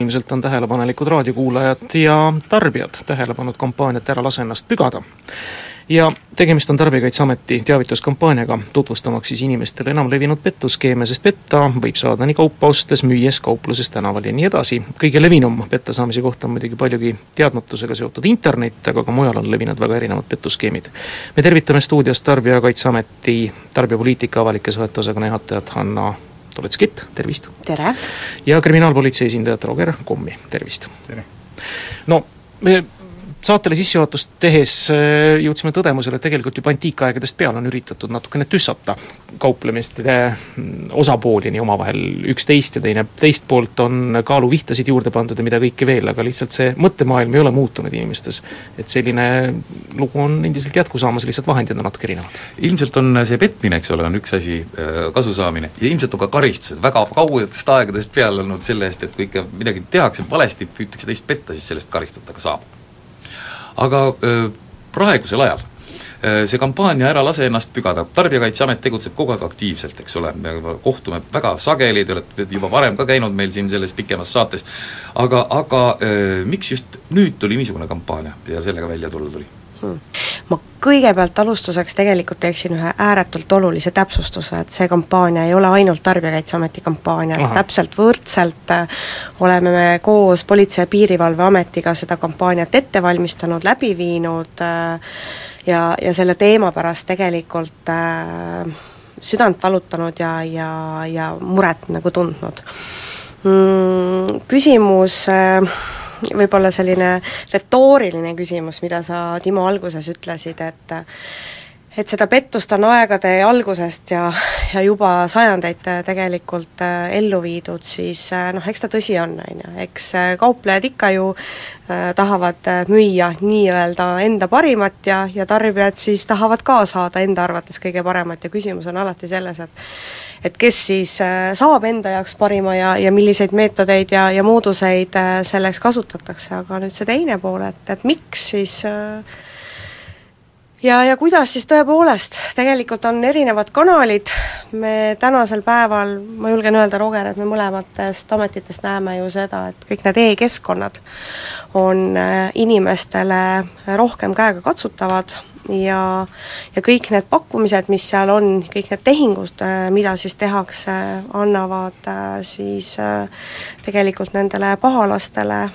ilmselt on tähelepanelikud raadiokuulajad ja tarbijad tähele pannud kampaaniat Ära lase ennast pügada. ja tegemist on Tarbijakaitseameti teavituskampaaniaga, tutvustamaks siis inimestele enam levinud pettuskeeme, sest petta võib saada nii kaupa ostes, müües, kaupluses, tänaval ja nii edasi. kõige levinum petta saamise kohta on muidugi paljugi teadmatusega seotud internet, aga ka mujal on levinud väga erinevad petuskeemid. me tervitame stuudios Tarbijakaitseameti tarbijapoliitika avalike suhete osakonna juhatajat Hanna Toletskit, tervist! tere! ja kriminaalpolitsei esindajat Roger Kommi, tervist! no me saatele sissejuhatust tehes äh, jõudsime tõdemusele, et tegelikult juba antiikaegadest peale on üritatud natukene tüssata kauplemiste mm, osapooli nii omavahel üksteist ja teine teist poolt on kaaluvihtasid juurde pandud ja mida kõike veel, aga lihtsalt see mõttemaailm ei ole muutunud inimestes. et selline lugu on endiselt jätku saamas, lihtsalt vahendid on natuke erinevad. ilmselt on see petmine, eks ole, on üks asi, kasu saamine, ja ilmselt on ka karistused väga kaugetest aegadest peale olnud selle eest, et kui ikka midagi tehakse valesti, püütakse teist petta, siis sellest karistada ka saab aga praegusel ajal see kampaania Ära lase ennast pügada, Tarbijakaitseamet tegutseb kogu aeg aktiivselt, eks ole, me kohtume väga sageli, te olete juba varem ka käinud meil siin selles pikemas saates, aga, aga miks just nüüd tuli niisugune kampaania ja sellega välja tulla tuli? hmm.? Kõigepealt alustuseks tegelikult teeksin ühe ääretult olulise täpsustuse, et see kampaania ei ole ainult Tarbijakaitseameti kampaania, et täpselt võrdselt äh, oleme me koos Politsei- ja Piirivalveametiga seda kampaaniat ette valmistanud, läbi viinud äh, ja, ja selle teema pärast tegelikult äh, südant valutanud ja, ja, ja muret nagu tundnud mm,. Küsimus äh, võib-olla selline retooriline küsimus, mida sa, Timo, alguses ütlesid, et et seda pettust on aegade algusest ja, ja juba sajandeid tegelikult äh, ellu viidud, siis äh, noh, eks ta tõsi on, on ju, eks äh, kauplejad ikka ju tahavad müüa nii-öelda enda parimat ja, ja tarbijad siis tahavad ka saada enda arvates kõige paremat. Ja küsimus on alati selles, et et kes siis saab enda jaoks parima ja, ja milliseid meetodeid ja, ja mooduseid selleks kasutatakse, aga nüüd see teine pool, et, et miks siis äh, ja, ja kuidas siis tõepoolest, tegelikult on erinevad kanalid, me tänasel päeval, ma julgen öelda, Roger, et me mõlematest ametitest näeme ju seda, et kõik need e-keskkonnad on äh, inimestele rohkem käegakatsutavad ja, ja kõik need pakkumised, mis seal on, kõik need tehingud, äh, mida siis tehakse, annavad äh, siis tegelikult nendele pahalastele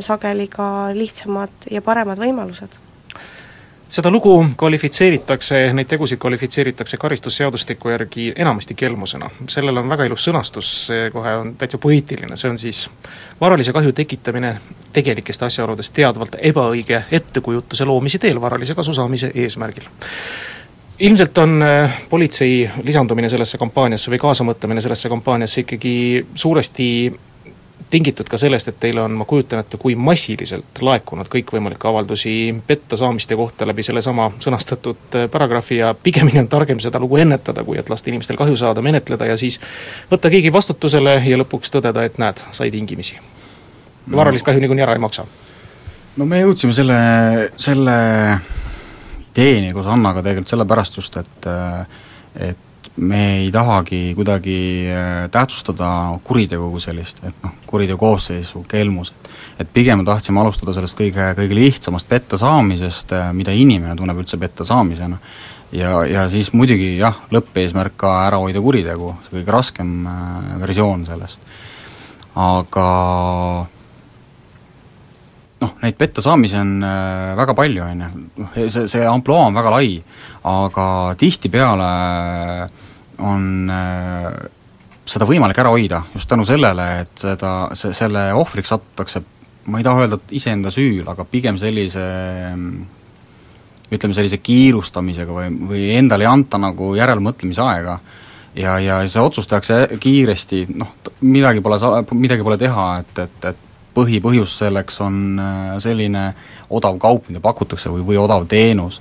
sageli ka lihtsamad ja paremad võimalused seda lugu kvalifitseeritakse, neid tegusid kvalifitseeritakse karistusseadustiku järgi enamasti kelmusena. sellel on väga ilus sõnastus, see kohe on täitsa poeetiline, see on siis varalise kahju tekitamine tegelikest asjaoludest teadvalt ebaõige ettekujutuse loomise teel varalise kasu saamise eesmärgil ilmselt on äh, politsei lisandumine sellesse kampaaniasse või kaasamõtlemine sellesse kampaaniasse ikkagi suuresti tingitud ka sellest, et teile on, ma kujutan ette, kui massiliselt laekunud kõikvõimalikke avaldusi petta saamiste kohta läbi sellesama sõnastatud äh, paragrahvi ja pigemini on targem seda lugu ennetada, kui et lasta inimestel kahju saada, menetleda ja siis võtta keegi vastutusele ja lõpuks tõdeda, et näed, sai tingimisi. varalist kahju niikuinii ära ei maksa. no me jõudsime selle, selle ideeni koos Annaga tegelikult sellepärast just, et et me ei tahagi kuidagi äh, tähtsustada kuritegu kui sellist, et noh, kuriteo koosseisu, kelmus, et et pigem me tahtsime alustada sellest kõige, kõige lihtsamast petta saamisest, äh, mida inimene tunneb üldse petta saamisena. ja, ja siis muidugi jah, lõppeesmärk ka ära hoida kuritegu, see kõige raskem äh, versioon sellest. aga noh, neid petta saamisi on väga palju, on ju, noh see, see ampluaa on väga lai, aga tihtipeale äh, on äh, seda võimalik ära hoida just tänu sellele, et seda, see, selle ohvriks satutakse, ma ei taha öelda, et iseenda süül, aga pigem sellise ütleme, sellise kiirustamisega või, või endale ei anta nagu järelmõtlemise aega, ja, ja see otsus tehakse kiiresti, noh, midagi pole sa-, midagi pole teha, et, et, et põhipõhjus selleks on äh, selline odav kaup, mida pakutakse või, või odav teenus.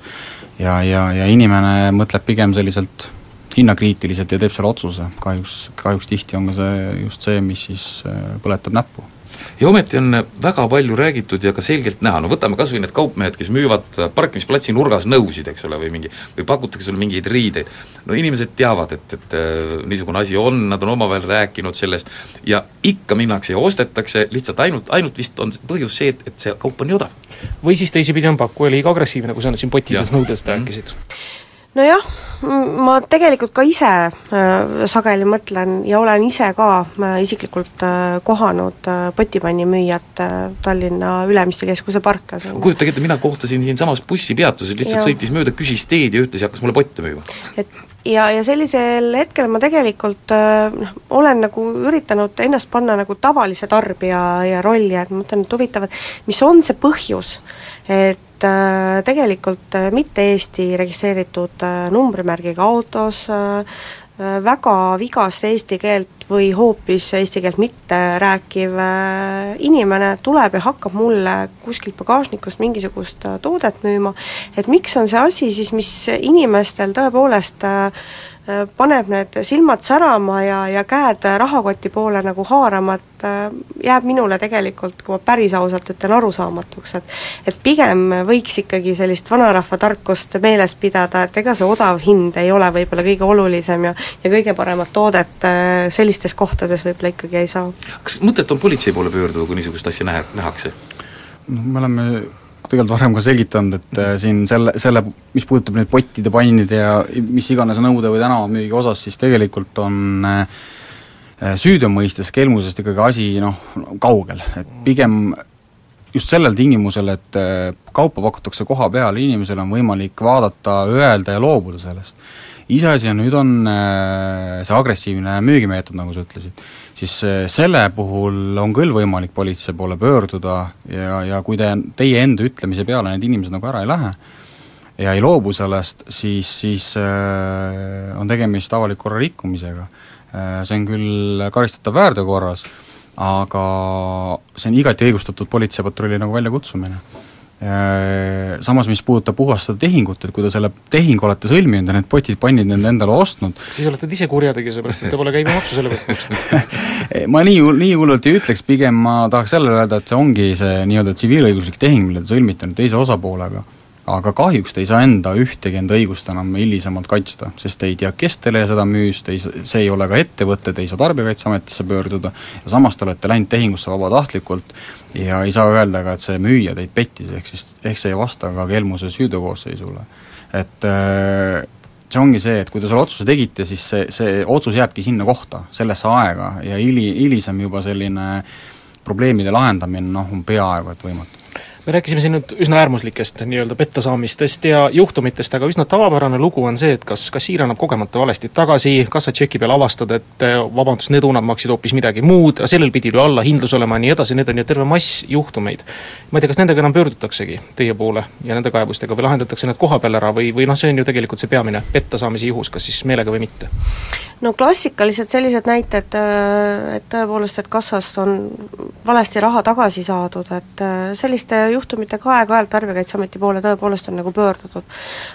ja, ja, ja inimene mõtleb pigem selliselt hinnakriitiliselt ja teeb selle otsuse, kahjuks, kahjuks tihti on ka see just see, mis siis äh, põletab näppu ja ometi on väga palju räägitud ja ka selgelt näha, no võtame kas või need kaupmehed, kes müüvad parkimisplatsi nurgas nõusid, eks ole, või mingi, või pakutakse sulle mingeid riideid, no inimesed teavad, et, et äh, niisugune asi on, nad on omavahel rääkinud sellest. Ja ikka minnakse ja ostetakse, lihtsalt ainult, ainult vist on põhjus see, et, et see kaup on nii odav. või siis teisipidi on pakkuja liiga agressiivne, kui sa siin pottides nõudest rääkisid. Mm. -hmm nojah, ma tegelikult ka ise äh, sageli mõtlen ja olen ise ka äh, isiklikult äh, kohanud äh, potipannimüüjat äh, Tallinna Ülemiste keskuse parklas. kujutage ette, mina kohtasin siinsamas bussipeatuses, lihtsalt ja. sõitis mööda, küsis teed ja ütles ja hakkas mulle potte müüma. et ja, ja sellisel hetkel ma tegelikult äh, noh, olen nagu üritanud ennast panna nagu tavalise tarbija ja rolli, et ma mõtlen, et huvitav, et mis on see põhjus, et et äh, tegelikult äh, mitte Eesti registreeritud äh, numbrimärgiga autos väga vigast eesti keelt või hoopis eesti keelt mitte rääkiv inimene tuleb ja hakkab mulle kuskilt pagasnikust mingisugust toodet müüma, et miks on see asi siis, mis inimestel tõepoolest äh, paneb need silmad särama ja, ja käed rahakoti poole nagu haarama, et äh, jääb minule tegelikult, kui ma päris ausalt ütlen, arusaamatuks, et et pigem võiks ikkagi sellist vanarahva tarkust meeles pidada, et ega see odav hind ei ole võib-olla kõige olulisem ja ja kõige paremat toodet äh, sellistes kohtades võib-olla ikkagi ei saa. kas mõtet on politsei poole pöörduda, kui niisugust asja nähe, nähakse? noh, me oleme tegelikult varem ka selgitanud, et äh, siin selle, selle, mis puudutab nüüd pottide, pannide ja mis iganes nõude või tänavamüügi osas, siis tegelikult on äh, süüteo mõistes kelmusest ikkagi asi noh, kaugel, et pigem just sellel tingimusel, et äh, kaupa pakutakse koha peal, inimesel on võimalik vaadata, öelda ja loobuda sellest. iseasi on, nüüd on see agressiivne müügimeetod, nagu sa ütlesid siis eh, selle puhul on küll võimalik politsei poole pöörduda ja, ja kui te, teie enda ütlemise peale need inimesed nagu ära ei lähe ja ei loobu sellest, siis, siis äh, on tegemist avaliku korra rikkumisega äh,. See on küll karistatav väärteo korras, aga see on igati õigustatud politseipatrulli nagu väljakutsumine samas, mis puudutab puhast seda tehingut, et kui te selle tehingu olete sõlminud ja need potid, pannid need endale ostnud siis olete te ise kurjategija, seepärast et te pole käibemaksu selle maksnud ma nii, nii hullult ei ütleks, pigem ma tahaks jälle öelda, et see ongi see nii-öelda tsiviilõiguslik tehing, mille te sõlmite nüüd teise osapoolega aga kahjuks te ei saa enda ühtegi enda õigust enam hilisemalt kaitsta, sest te ei tea, kes teile seda müüs, te ei, see ei ole ka ettevõte, te ei saa Tarbijakaitseametisse pöörduda ja samas te olete läinud tehingusse vabatahtlikult ja ei saa öelda ka, et see müüja teid pettis, ehk siis, ehk see ei vasta ka kelmuse süüteokoosseisule. et äh, see ongi see, et kui te selle otsuse tegite, siis see, see otsus jääbki sinna kohta, sellesse aega ja hili, hilisem juba selline probleemide lahendamine noh, on peaaegu et võimatu me rääkisime siin nüüd üsna äärmuslikest nii-öelda pettasaamistest ja juhtumitest, aga üsna tavapärane lugu on see, et kas kassiir annab kogemata valesti tagasi, kassatšeki peal avastad, et eh, vabandust, need unad maksid hoopis midagi muud, sellel pidi ju allahindlus olema ja nii edasi, need on ju terve mass juhtumeid. ma ei tea, kas nendega enam pöördutaksegi teie poole ja nende kaebustega või lahendatakse need koha peal ära või, või noh, see on ju tegelikult see peamine pettasaamise juhus, kas siis meelega või mitte? no klassikalised sellised näited, et tõepoolest, et kassast on valesti raha tagasi saadud, et äh, selliste juhtumitega aeg-ajalt Tarbijakaitseameti poole tõepoolest on nagu pöördutud.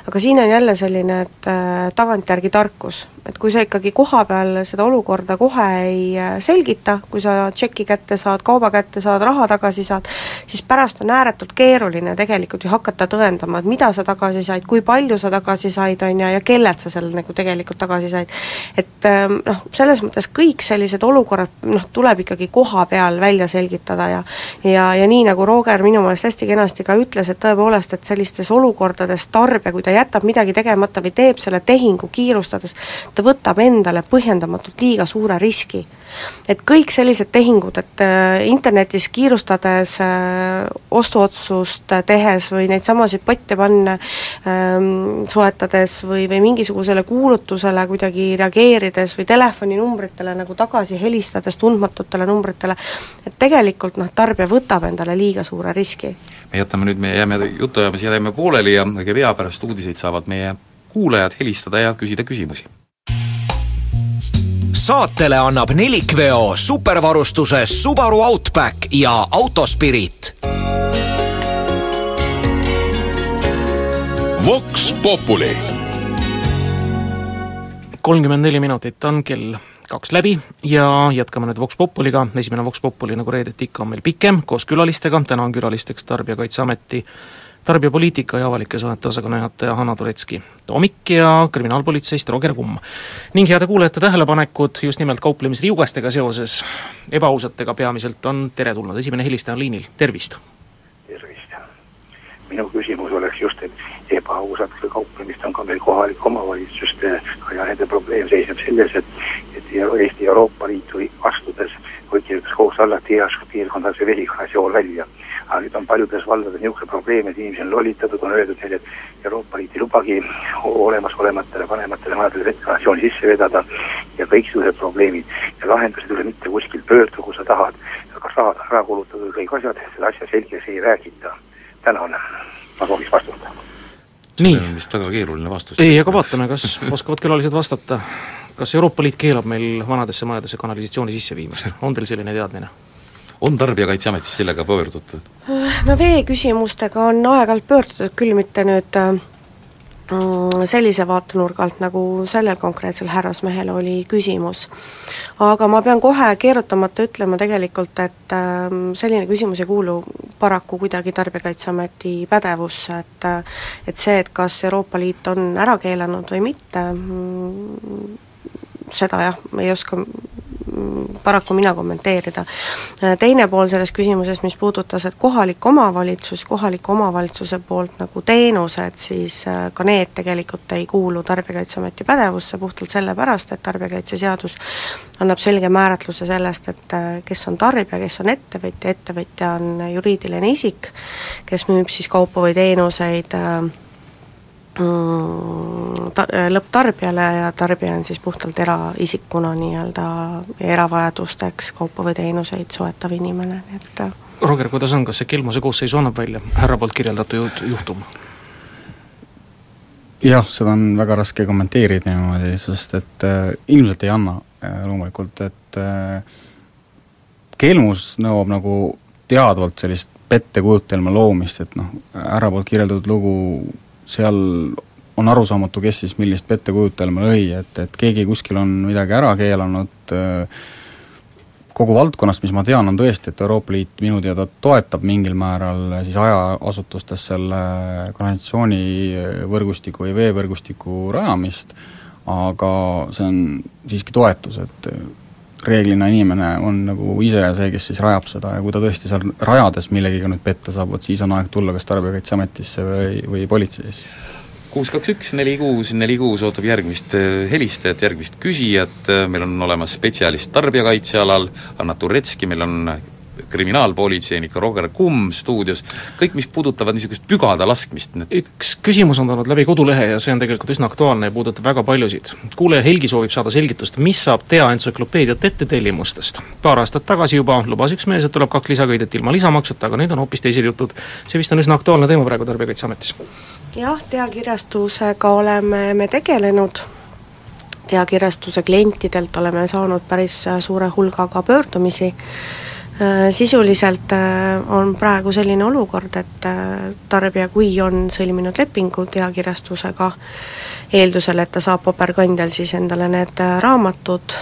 aga siin on jälle selline, et äh, tagantjärgi tarkus, et kui sa ikkagi koha peal seda olukorda kohe ei selgita, kui sa tšeki kätte saad, kauba kätte saad, raha tagasi saad, siis pärast on ääretult keeruline tegelikult ju hakata tõendama, et mida sa tagasi said, kui palju sa tagasi said, on ju, ja kellelt sa selle nagu tegelikult tagasi said. et ähm, noh, selles mõttes kõik sellised olukorrad noh, tuleb ikkagi koha peal välja selgitada ja ja, ja nii, nagu Roger minu meelest hästi kenasti ka ütles, et tõepoolest, et sellistes olukordades tarbija, kui ta jätab midagi tegemata või teeb selle tehingu kiirustades, ta võtab endale põhjendamatult liiga suure riski et kõik sellised tehingud, et äh, internetis kiirustades äh, ostuotsust tehes või neid samasid potte panna ähm, soetades või, või mingisugusele kuulutusele kuidagi reageerides või telefoninumbritele nagu tagasi helistades tundmatutele numbritele, et tegelikult noh, tarbija võtab endale liiga suure riski. me jätame nüüd, me jääme jutuajamise jääme pooleli ja õige pea pärast uudiseid saavad meie kuulajad helistada ja küsida küsimusi saatele annab nelikveo supervarustuses Subaru Outback ja Autospirit. Vox Populi. kolmkümmend neli minutit on kell kaks läbi ja jätkame nüüd Vox Populiga, esimene Vox Populi nagu reedeti ikka on meil pikem, koos külalistega, täna on külalisteks Tarbijakaitseameti tarbijapoliitika ja avalike suhete osakonna juhataja Hanna Turetski Toomik ja kriminaalpolitseist Roger Kumm. ning heade kuulajate tähelepanekud just nimelt kauplemisriugastega seoses, ebaausatega peamiselt, on teretulnud, esimene helistaja on liinil, tervist! tervist! minu küsimus oleks just, et ebaausat kauplemist on ka meil kohalike omavalitsustega ja nende probleem seisneb selles, et et Eesti Euroopa Liitu astudes kohus alla, et heas piirkonnas see vesikanalisatsioon välja aga nüüd on paljudes valdades niisugune probleem, et inimesi on lollitatud, on öeldud neile, et Euroopa Liit ei lubagi olemasolevatele vanematele majadele ventilatsiooni sisse vedada ja kõiksugused probleemid ja lahendused ei ole mitte kuskil pöördu, kus sa tahad, kas rahad on ära kulutatud, kõik asjad, seda asja selgeks ei räägita. tänan, ma sooviks vastust. nii. see on vist väga keeruline vastus. ei, aga vaatame, kas oskavad külalised vastata. Kas Euroopa Liit keelab meil vanadesse majadesse kanalisatsiooni sisse viimast, on teil selline teadmine? on Tarbijakaitseametis sellega pöördutud? no veeküsimustega on aeg-ajalt pöördutud, küll mitte nüüd äh, sellise vaatenurga alt, nagu sellel konkreetsel härrasmehel oli küsimus. aga ma pean kohe keerutamata ütlema tegelikult, et äh, selline küsimus ei kuulu paraku kuidagi Tarbijakaitseameti pädevusse, et äh, et see, et kas Euroopa Liit on ära keelanud või mitte, mm, seda jah, ei oska paraku mina kommenteerida. Teine pool sellest küsimusest, mis puudutas, et kohalik omavalitsus, kohaliku omavalitsuse poolt nagu teenused, siis äh, ka need tegelikult ei kuulu Tarbijakaitseameti pädevusse puhtalt sellepärast, et tarbijakaitseseadus annab selge määratluse sellest, et äh, kes on tarbija, kes on ettevõtja, ettevõtja on juriidiline isik, kes müüb siis kaupa või teenuseid äh, Mm, ta-, äh, lõpptarbijale ja tarbija on siis puhtalt eraisikuna nii-öelda eravajadusteks kaupa või teenuseid soetav inimene, nii et äh, Roger, kuidas on, kas see kelmuse koosseisu annab välja härra poolt kirjeldatud juhtum? jah, seda on väga raske kommenteerida niimoodi, sest et äh, ilmselt ei anna äh, loomulikult, et äh, kelmus nõuab nagu teadvalt sellist pettekujutelma loomist, et noh, härra poolt kirjeldatud lugu seal on arusaamatu, kes siis millist pettekujutelma lõi, et, et keegi kuskil on midagi ära keelanud, kogu valdkonnast, mis ma tean, on tõesti, et Euroopa Liit minu teada toetab mingil määral siis hajaasutustes selle kanalisatsioonivõrgustiku või veevõrgustiku rajamist, aga see on siiski toetus, et reeglina inimene on nagu ise see, kes siis rajab seda ja kui ta tõesti seal rajades millegagi nüüd petta saab, vot siis on aeg tulla kas Tarbijakaitseametisse või, või politseisse. Kuus kaks üks neli kuus neli kuus ootab järgmist äh, helistajat, järgmist küsijat, meil on olemas spetsialist tarbijakaitse alal, Anna Turetski, meil on kriminaalpolitseinik Roger Kumm stuudios, kõik, mis puudutavad niisugust pügada laskmist. üks küsimus on tulnud läbi kodulehe ja see on tegelikult üsna aktuaalne ja puudutab väga paljusid. kuulaja Helgi soovib saada selgitust, mis saab Tea entsüklopeediat ettetellimustest. paar aastat tagasi juba lubas üks mees, et tuleb kaks lisaköidet ilma lisamaksuta, aga nüüd on hoopis teised jutud. see vist on üsna aktuaalne teema praegu Tarbijakaitseametis. jah, Tea kirjastusega oleme me tegelenud Tea kirjastuse klientidelt oleme saanud päris suure hulga ka pöördumisi sisuliselt äh, on praegu selline olukord, et äh, tarbija, kui on sõlminud lepingu teakirjastusega, eeldusel, et ta saab paberkandjal siis endale need raamatud,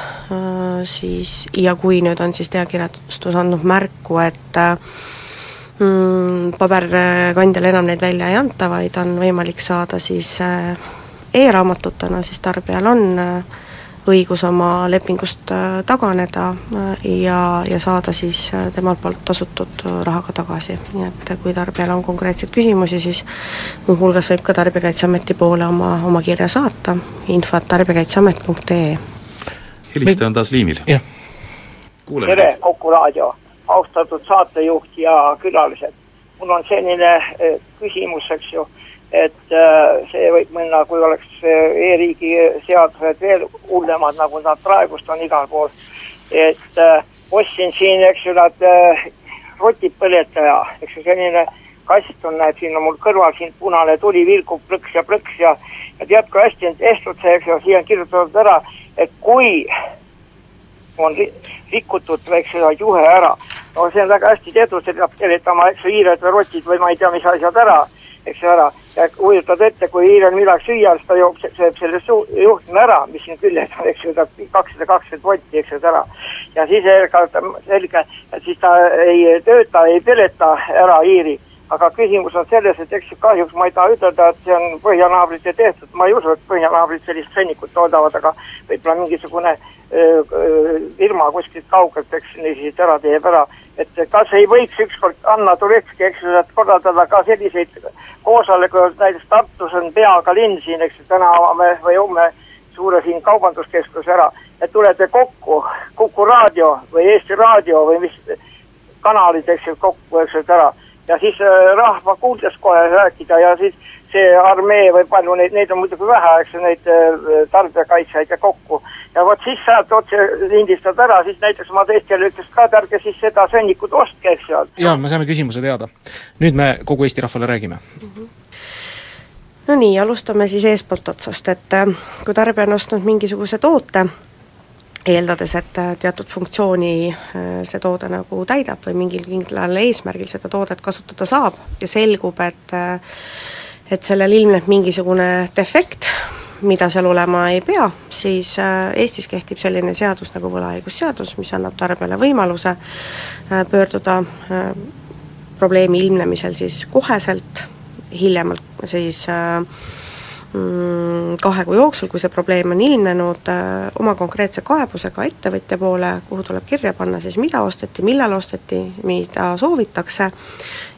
siis ja kui nüüd on siis teakirjastus andnud märku, et mm, paberkandjal enam neid välja ei anta, vaid on võimalik saada siis e-raamatutena, siis tarbijal on äh, õigus oma lepingust äh, taganeda äh, ja, ja saada siis äh, temalt poolt tasutud rahaga tagasi, nii et kui tarbijal on konkreetseid küsimusi, siis muuhulgas võib ka Tarbijakaitseameti poole oma, oma kirja saata, infot tarbijakaitseamet.ee. helistaja on taas liinil. tere, Kuku raadio, austatud saatejuht ja külalised. mul on selline küsimus, eks ju et äh, see võib minna, kui oleks äh, e-riigi seadused veel hullemad, nagu nad praegust on igal pool. et äh, ostsin siin, eks ju, nad rotipõletaja, eks ju, selline kast on, näed, siin on mul kõrval siin punane tuli vilkub plõks ja plõks ja ja tead, kui hästi on tehtud see, eks ju, siia on kirjutatud ära, et kui on rikutud, eks ju, juhe ära. no see on väga hästi tehtud, see peab teletama, eks ju, hiired või rotid või ma ei tea, mis asjad ära, eks ära. ja kujutad ette, kui hiirel midagi süüa, siis ta joob, sööb selle juhtme ära, mis siin küljes on, eks ju, ta kakssada kakskümmend volti, eks ju, ära. ja siis selge, et siis ta ei tööta, ei peleta ära hiiri aga küsimus on selles, et eks kahjuks ma ei taha ütelda, et see on põhjanaabrite tehtud, ma ei usu, et põhjanaabrid sellist sõnnikut toodavad, aga võib-olla mingisugune firma kuskilt kaugelt, eks niiviisi ära teeb ära. et kas ei võiks ükskord Anna Turetski, eks ju, korraldada ka selliseid koosolekuid, näiteks Tartus on peaga linn siin, eks ju, täna avame või homme suure siin kaubanduskeskuse ära, et tulete kokku, Kuku raadio või Eesti Raadio või mis kanalid, eks ju, kokku, eks ju, ära ja siis äh, rahva kuuldes kohe rääkida ja siis see armee või palju neid, neid on muidugi vähe, eks ju, neid äh, tarbijakaitsjaid ja kokku. ja vot siis saad otse lindistad ära, siis näiteks ma teistele ütleks ka, et ärge siis seda sõnnikut ostke, eks ju. jaa, me saime küsimuse teada. nüüd me kogu Eesti rahvale räägime mm. -hmm no nii, alustame siis eespoolt otsast, et äh, kui tarbija on ostnud mingisuguse toote, eeldades, et äh, teatud funktsiooni äh, see toode nagu täidab või mingil kindlal eesmärgil seda toodet kasutada saab ja selgub, et äh, et sellel ilmneb mingisugune defekt, mida seal olema ei pea, siis Eestis kehtib selline seadus nagu võlaõigusseadus, mis annab tarbijale võimaluse pöörduda probleemi ilmnemisel siis koheselt, hiljemalt siis äh, kahe kuu jooksul, kui see probleem on ilmnenud, äh, oma konkreetse kaebusega ettevõtja poole, kuhu tuleb kirja panna siis, mida osteti, millal osteti, mida soovitakse,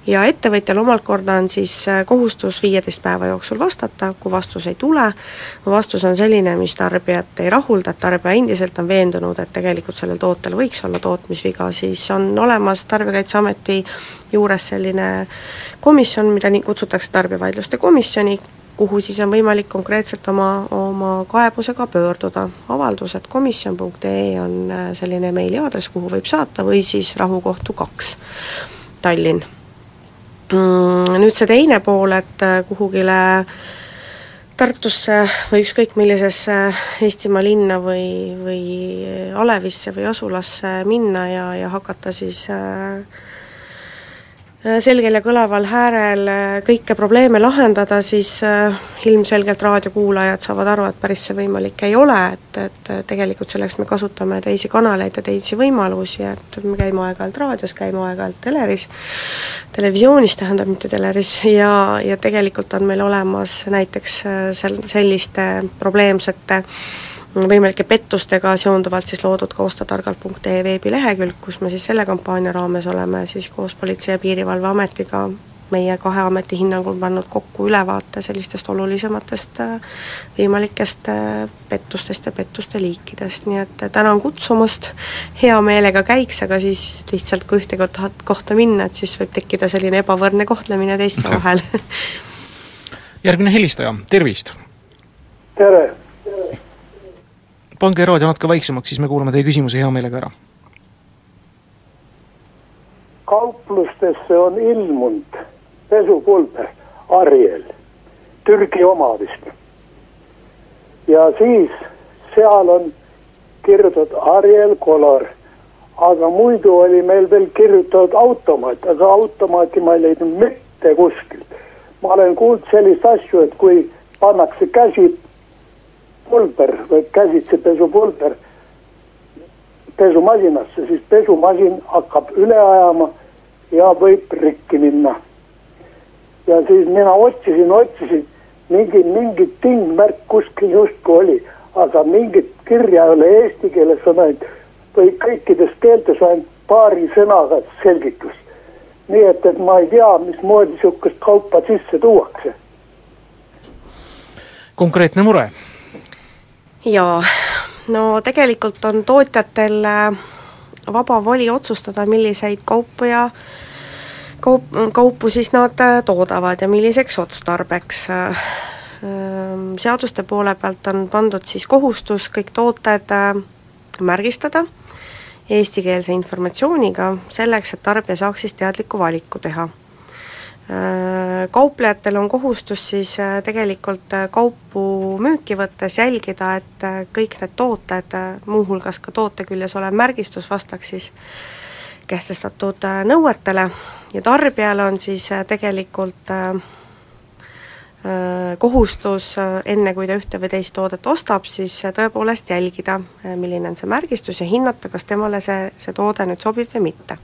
ja ettevõtjal omalt korda on siis äh, kohustus viieteist päeva jooksul vastata, kui vastus ei tule, vastus on selline, mis tarbijat ei rahulda, et tarbija endiselt on veendunud, et tegelikult sellel tootel võiks olla tootmisviga, siis on olemas Tarbijakaitseameti juures selline komisjon, mida nii kutsutakse tarbijavaidluste komisjoni, kuhu siis on võimalik konkreetselt oma, oma kaebusega pöörduda. avaldused komisjon.ee on äh, selline meiliaadress, kuhu võib saata, või siis Rahukohtu kaks, Tallinn. Mm, nüüd see teine pool, et äh, kuhugile Tartusse või ükskõik millisesse Eestimaa linna või, või alevisse või asulasse minna ja, ja hakata siis äh, selgel ja kõlaval häälel äh, kõiki probleeme lahendada, siis äh, ilmselgelt raadiokuulajad saavad aru, et päris see võimalik ei ole, et, et tegelikult selleks me kasutame teisi kanaleid ja teisi võimalusi, et me käime aeg-ajalt raadios, käime aeg-ajalt teleris, televisioonis tähendab, mitte teleris, ja, ja tegelikult on meil olemas näiteks sel-, selliste probleemsete äh, võimalike pettustega seonduvalt siis loodud ka ostatargalt.ee veebilehekülg, kus me siis selle kampaania raames oleme siis koos Politsei- ja Piirivalveametiga meie kahe ameti hinnangul pannud kokku ülevaate sellistest olulisematest äh, võimalikest äh, pettustest ja pettuste liikidest, nii et äh, tänan kutsumast, hea meelega käiks, aga siis lihtsalt kui ühte kohta, minna, et siis võib tekkida selline ebavõrdne kohtlemine teiste vahel järgmine helistaja, tervist! tere! Pange raadio natuke vaiksemaks, siis me kuulame teie küsimuse hea meelega ära. kauplustesse on ilmunud pesupulber Ariel, Türgi oma vist. ja siis seal on kirjutatud Ariel Color, aga muidu oli meil veel kirjutatud automaat, aga automaati ma ei leidnud mitte kuskilt. ma olen kuulnud sellist asju, et kui pannakse käsi pulber või käsitsi pesupulber pesumasinasse, siis pesumasin hakkab üle ajama ja võib rikki minna. ja siis mina otsisin, otsisin, mingi, mingi tingmärk kuskil justkui oli, aga mingit kirja ei ole eesti keeles, on ainult või kõikides keeltes ainult paari sõnaga selgitus. nii et, et ma ei tea, mismoodi niisugust kaupa sisse tuuakse. konkreetne mure jaa, no tegelikult on tootjatel äh, vaba voli otsustada, milliseid kaupu ja kaup, kaupu siis nad äh, toodavad ja milliseks otstarbeks. Äh, seaduste poole pealt on pandud siis kohustus kõik tooted märgistada eestikeelse informatsiooniga, selleks et tarbija saaks siis teadliku valiku teha kauplejatel on kohustus siis tegelikult kaupu müüki võttes jälgida, et kõik need tooted, muuhulgas ka toote küljes olev märgistus, vastaks siis kehtestatud nõuetele ja tarbijal on siis tegelikult äh, Äh, kohustus, äh, enne kui ta ühte või teist toodet ostab, siis äh, tõepoolest jälgida, milline on see märgistus ja hinnata, kas temale see, see toode nüüd sobib või mitte.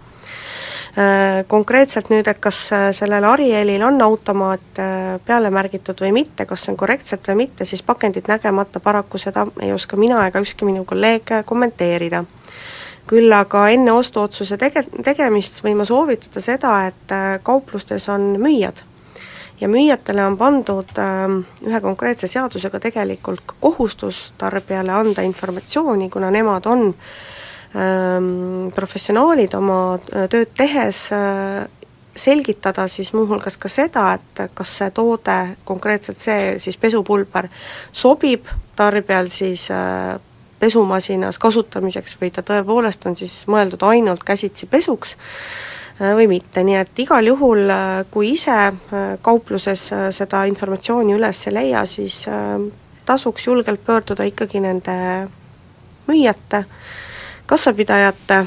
Konkreetselt nüüd, et kas sellel Arielil on automaat peale märgitud või mitte, kas see on korrektselt või mitte, siis pakendit nägemata paraku seda ei oska mina ega ükski minu kolleeg kommenteerida. Küll aga enne ostuotsuse tege-, tegemist võin ma soovitada seda, et kauplustes on müüjad. Ja müüjatele on pandud äh, ühe konkreetse seadusega tegelikult kohustus tarbijale anda informatsiooni, kuna nemad on äh, professionaalid oma äh, tööd tehes äh, selgitada siis muuhulgas ka seda, et kas see toode, konkreetselt see siis pesupulber, sobib tarbijal siis äh, pesumasinas kasutamiseks või ta tõepoolest on siis mõeldud ainult käsitsi pesuks äh,, Äh, või mitte, nii et igal juhul, äh, kui ise äh, kaupluses seda informatsiooni üles ei leia, siis tasuks julgelt pöörduda ikkagi nende müüjate, kassapidajate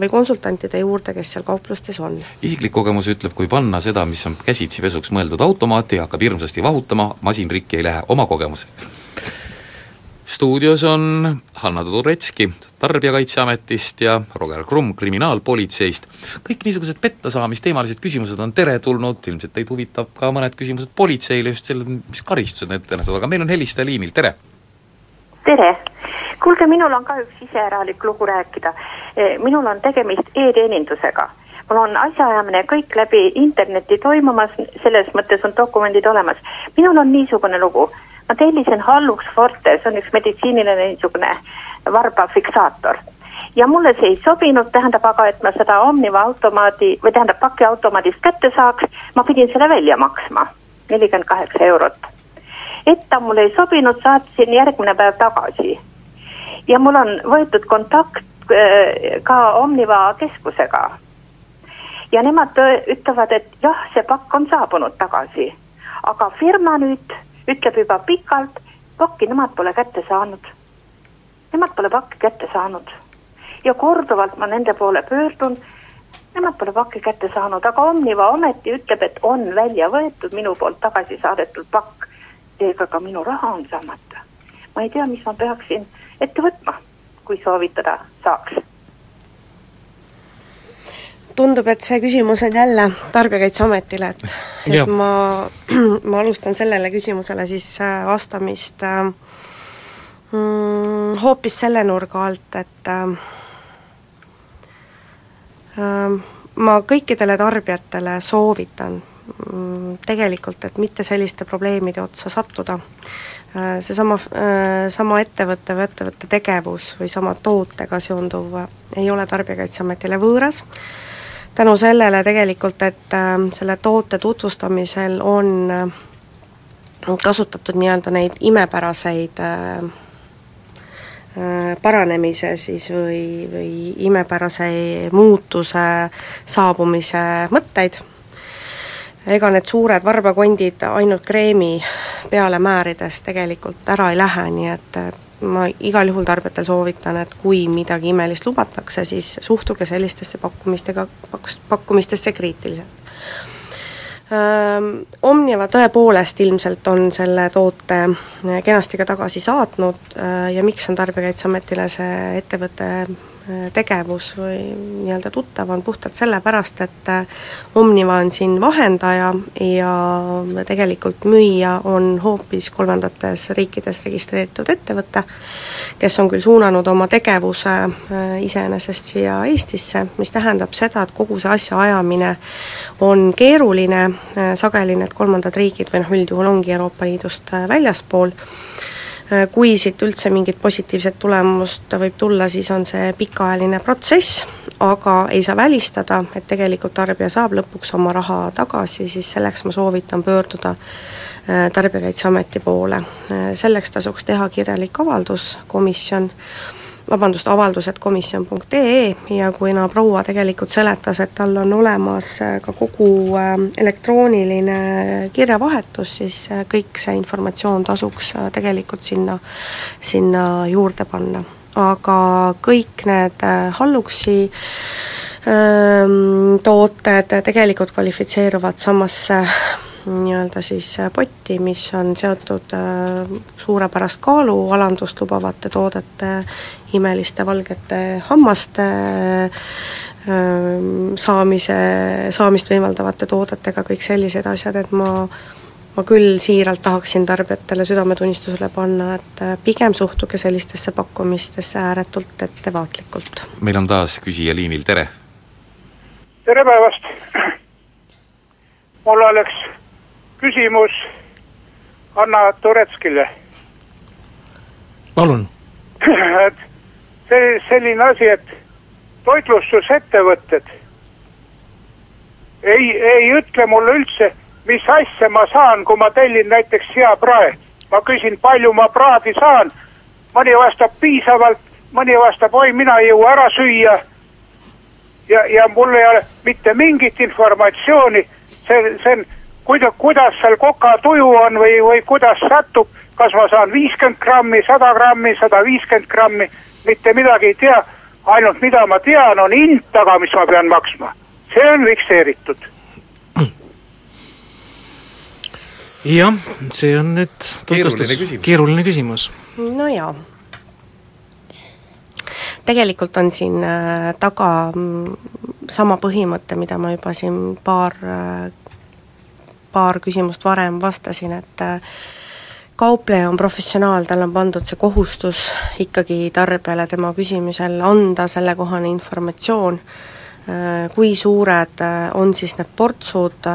või konsultantide juurde, kes seal kauplustes on. isiklik kogemus ütleb, kui panna seda, mis on käsitsi pesuks mõeldud automaati, hakkab hirmsasti vahutama, masin rikki ei lähe, oma kogemus stuudios on Hanna Turetski Tarbijakaitseametist ja Roger Krumm Kriminaalpolitseist. kõik niisugused pettasaamisteemalised küsimused on teretulnud, ilmselt teid huvitab ka mõned küsimused politseile just selle, mis karistused ette nähtud, aga meil on helistaja liinil, tere! Tere! kuulge, minul on ka üks iseäralik lugu rääkida. E, minul on tegemist e-teenindusega mul on asjaajamine kõik läbi interneti toimumas, selles mõttes on dokumendid olemas. minul on niisugune lugu ma tellisin Hallux Forte, see on üks meditsiiniline niisugune varbafiksaator. ja mulle see ei sobinud, tähendab aga, et ma seda Omniva automaadi või tähendab pakiautomaadist kätte saaks, ma pidin selle välja maksma, nelikümmend kaheksa eurot. Et ta mulle ei sobinud, saatsin järgmine päev tagasi. ja mul on võetud kontakt äh, ka Omniva keskusega. ja nemad ütlevad, et jah, see pakk on saabunud tagasi, aga firma nüüd ütleb juba pikalt, pakki nemad pole kätte saanud. Nemad pole pakki kätte saanud. ja korduvalt ma nende poole pöördun, nemad pole pakki kätte saanud, aga Omniva ometi ütleb, et on välja võetud minu poolt tagasi saadetud pakk. Seega ka minu raha on saamata. ma ei tea, mis ma peaksin ette võtma, kui soovitada saaks tundub, et see küsimus on jälle Tarbijakaitseametile, et et ma, ma alustan sellele küsimusele siis äh, vastamist äh, mm, hoopis selle nurga alt, et äh, äh, ma kõikidele tarbijatele soovitan tegelikult, et mitte selliste probleemide otsa sattuda äh,. Seesama äh,, sama ettevõtte või ettevõtte tegevus või sama tootega seonduv ei ole Tarbijakaitseametile võõras tänu sellele tegelikult, et äh, selle toote tutvustamisel on kasutatud nii-öelda neid imepäraseid paranemise siis või, või imepärase muutuse saabumise mõtteid, ega need suured varbakondid ainult kreemi peale määrides tegelikult ära ei lähe, nii et ma igal juhul tarbijatel soovitan, et kui midagi imelist lubatakse, siis suhtuge sellistesse pakkumistega, pakkumistesse kriitiliselt. Omniva tõepoolest ilmselt on selle toote kenasti ka tagasi saatnud ja miks on Tarbijakaitseametile see ettevõte tegevus või nii-öelda tuttav on puhtalt sellepärast, et Omniva on siin vahendaja ja tegelikult müüja on hoopis kolmandates riikides registreeritud ettevõte, kes on küll suunanud oma tegevuse äh, iseenesest siia Eestisse, mis tähendab seda, et kogu see asjaajamine on keeruline, äh, sageli need kolmandad riigid või noh, üldjuhul ongi Euroopa Liidust äh, väljaspool, Äh, kui siit üldse mingit positiivset tulemust võib tulla, siis on see pikaajaline protsess, aga ei saa välistada, et tegelikult tarbija saab lõpuks oma raha tagasi, siis selleks ma soovitan pöörduda äh, Tarbijakaitseameti poole. Äh, selleks tasuks teha kirjalik avaldus, komisjon, vabandust, avaldused komisjon.ee ja kuna proua tegelikult seletas, et tal on olemas äh, ka kogu äh, elektrooniline kirjavahetus, siis kõik see informatsioon tasuks tegelikult sinna, sinna juurde panna. aga kõik need Halluxi ähm, tooted tegelikult kvalifitseeruvad samasse nii-öelda siis äh, potti, mis on seotud äh, suurepärast kaalualandust lubavate toodete, imeliste valgete hammaste ähm, saamise, saamist võimaldavate toodetega, kõik sellised asjad, et ma ma küll siiralt tahaksin tarbijatele südametunnistusele panna, et äh, pigem suhtuge sellistesse pakkumistesse ääretult ettevaatlikult. meil on taas küsija liinil, tere! tere päevast! mul oleks küsimus Anna Turetskile. palun. et see selline asi, et toitlustusettevõtted ei, ei ütle mulle üldse, mis asja ma saan, kui ma tellin näiteks seaprae. ma küsin, palju ma praadi saan. mõni vastab piisavalt, mõni vastab, oi, mina ei jõua ära süüa. ja, ja mul ei ole mitte mingit informatsiooni, see, see on kuida-, kuidas seal kokatuju on või, või kuidas satub, kas ma saan viiskümmend grammi, sada grammi, sada viiskümmend grammi, mitte midagi ei tea, ainult mida ma tean, on hind taga, mis ma pean maksma. see on fikseeritud. jah, see on nüüd keeruline küsimus. keeruline küsimus. no jaa tegelikult on siin äh, taga mm, sama põhimõte, mida ma juba siin paar äh, paar küsimust varem vastasin, et äh, kaupleja on professionaal, talle on pandud see kohustus ikkagi tarbijale tema küsimusel anda sellekohane informatsioon, äh, kui suured äh, on siis need portsud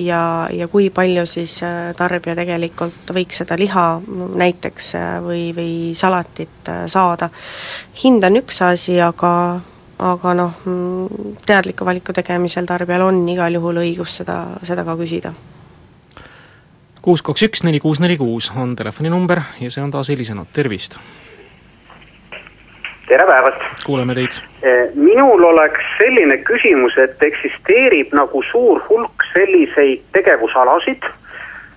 ja, ja kui palju siis tarbija tegelikult võiks seda liha näiteks või, või salatit saada. hind on üks asi, aga aga noh, mm, teadliku valiku tegemisel tarbijal on igal juhul õigus seda, seda ka küsida kuus, kaks, üks, neli, kuus, neli, kuus on telefoninumber ja see on taas helisenud, tervist! tere päevast! kuuleme teid. E, minul oleks selline küsimus, et eksisteerib nagu suur hulk selliseid tegevusalasid,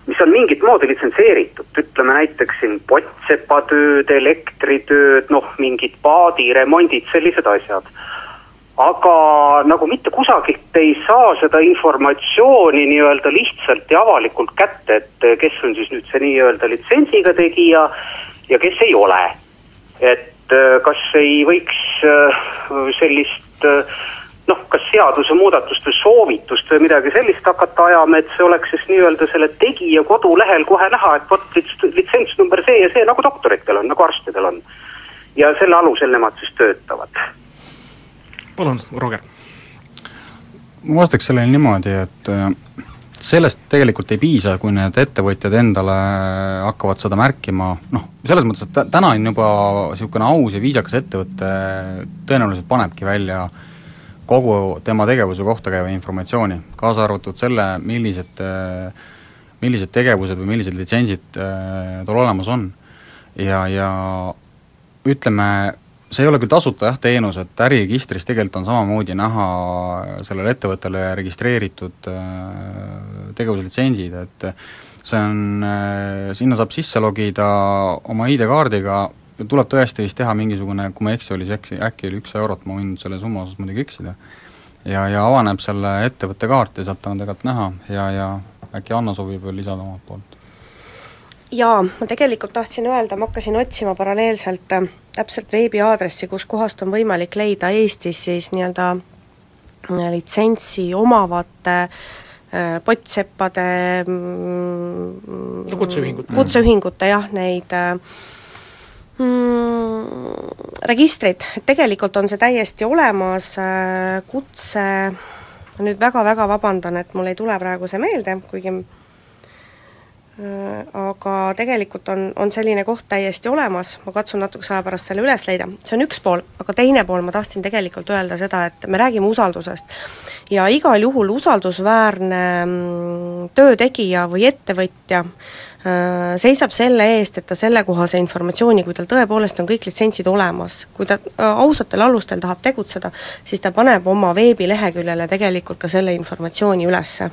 mis on mingit moodi litsenseeritud, ütleme näiteks siin pottsepatööd, elektritööd, noh, mingid paadiremondid, sellised asjad aga nagu mitte kusagilt ei saa seda informatsiooni nii-öelda lihtsalt ja avalikult kätte, et kes on siis nüüd see nii-öelda litsentsiga tegija ja kes ei ole. et äh, kas ei võiks äh, sellist noh, kas seadusemuudatust või soovitust või midagi sellist hakata ajama, et see oleks siis nii-öelda selle tegija kodulehel kohe näha, et vot litsents number see ja see, nagu doktoritel on, nagu arstidel on. ja selle alusel nemad siis töötavad palun, Roger. ma vastaks sellele niimoodi, et äh, sellest tegelikult ei piisa, kui need ettevõtjad endale hakkavad seda märkima, noh, selles mõttes, et täna on juba niisugune aus ja viisakas ettevõte tõenäoliselt panebki välja kogu tema tegevuse kohta käiva informatsiooni, kaasa arvatud selle, millised, millised tegevused või millised litsentsid äh, tal olemas on. ja, ja ütleme, see ei ole küll tasuta jah, teenus, et äriregistris tegelikult on samamoodi näha sellele ettevõttele registreeritud äh, tegevuslitsentsid, et see on, äh, sinna saab sisse logida oma ID-kaardiga, tuleb tõesti vist teha mingisugune, kui ma ei eksi, oli see äkki, äkki oli üks eurot, ma võin selle summa osas muidugi eksida, ja, ja avaneb selle ettevõtte kaart ja sealt on tegelikult näha ja, ja äkki Anna soovib veel lisada omalt poolt? Jaa, ma tegelikult tahtsin öelda, ma hakkasin otsima paralleelselt äh, täpselt veebiaadressi, kuskohast on võimalik leida Eestis siis nii-öelda äh, litsentsi omavate äh, pottseppade mm, kutseühingute. kutseühingute jah, neid mm, registrid, tegelikult on see täiesti olemas, kutse, ma nüüd väga-väga vabandan, et mul ei tule praegu see meelde, kuigi aga tegelikult on, on selline koht täiesti olemas, ma katsun natukese aja pärast selle üles leida, see on üks pool, aga teine pool, ma tahtsin tegelikult öelda seda, et me räägime usaldusest. ja igal juhul usaldusväärne mm, töö tegija või ettevõtja äh, seisab selle eest, et ta sellekohase informatsiooni, kui tal tõepoolest on kõik litsentsid olemas, kui ta äh, ausatel alustel tahab tegutseda, siis ta paneb oma veebileheküljele tegelikult ka selle informatsiooni ülesse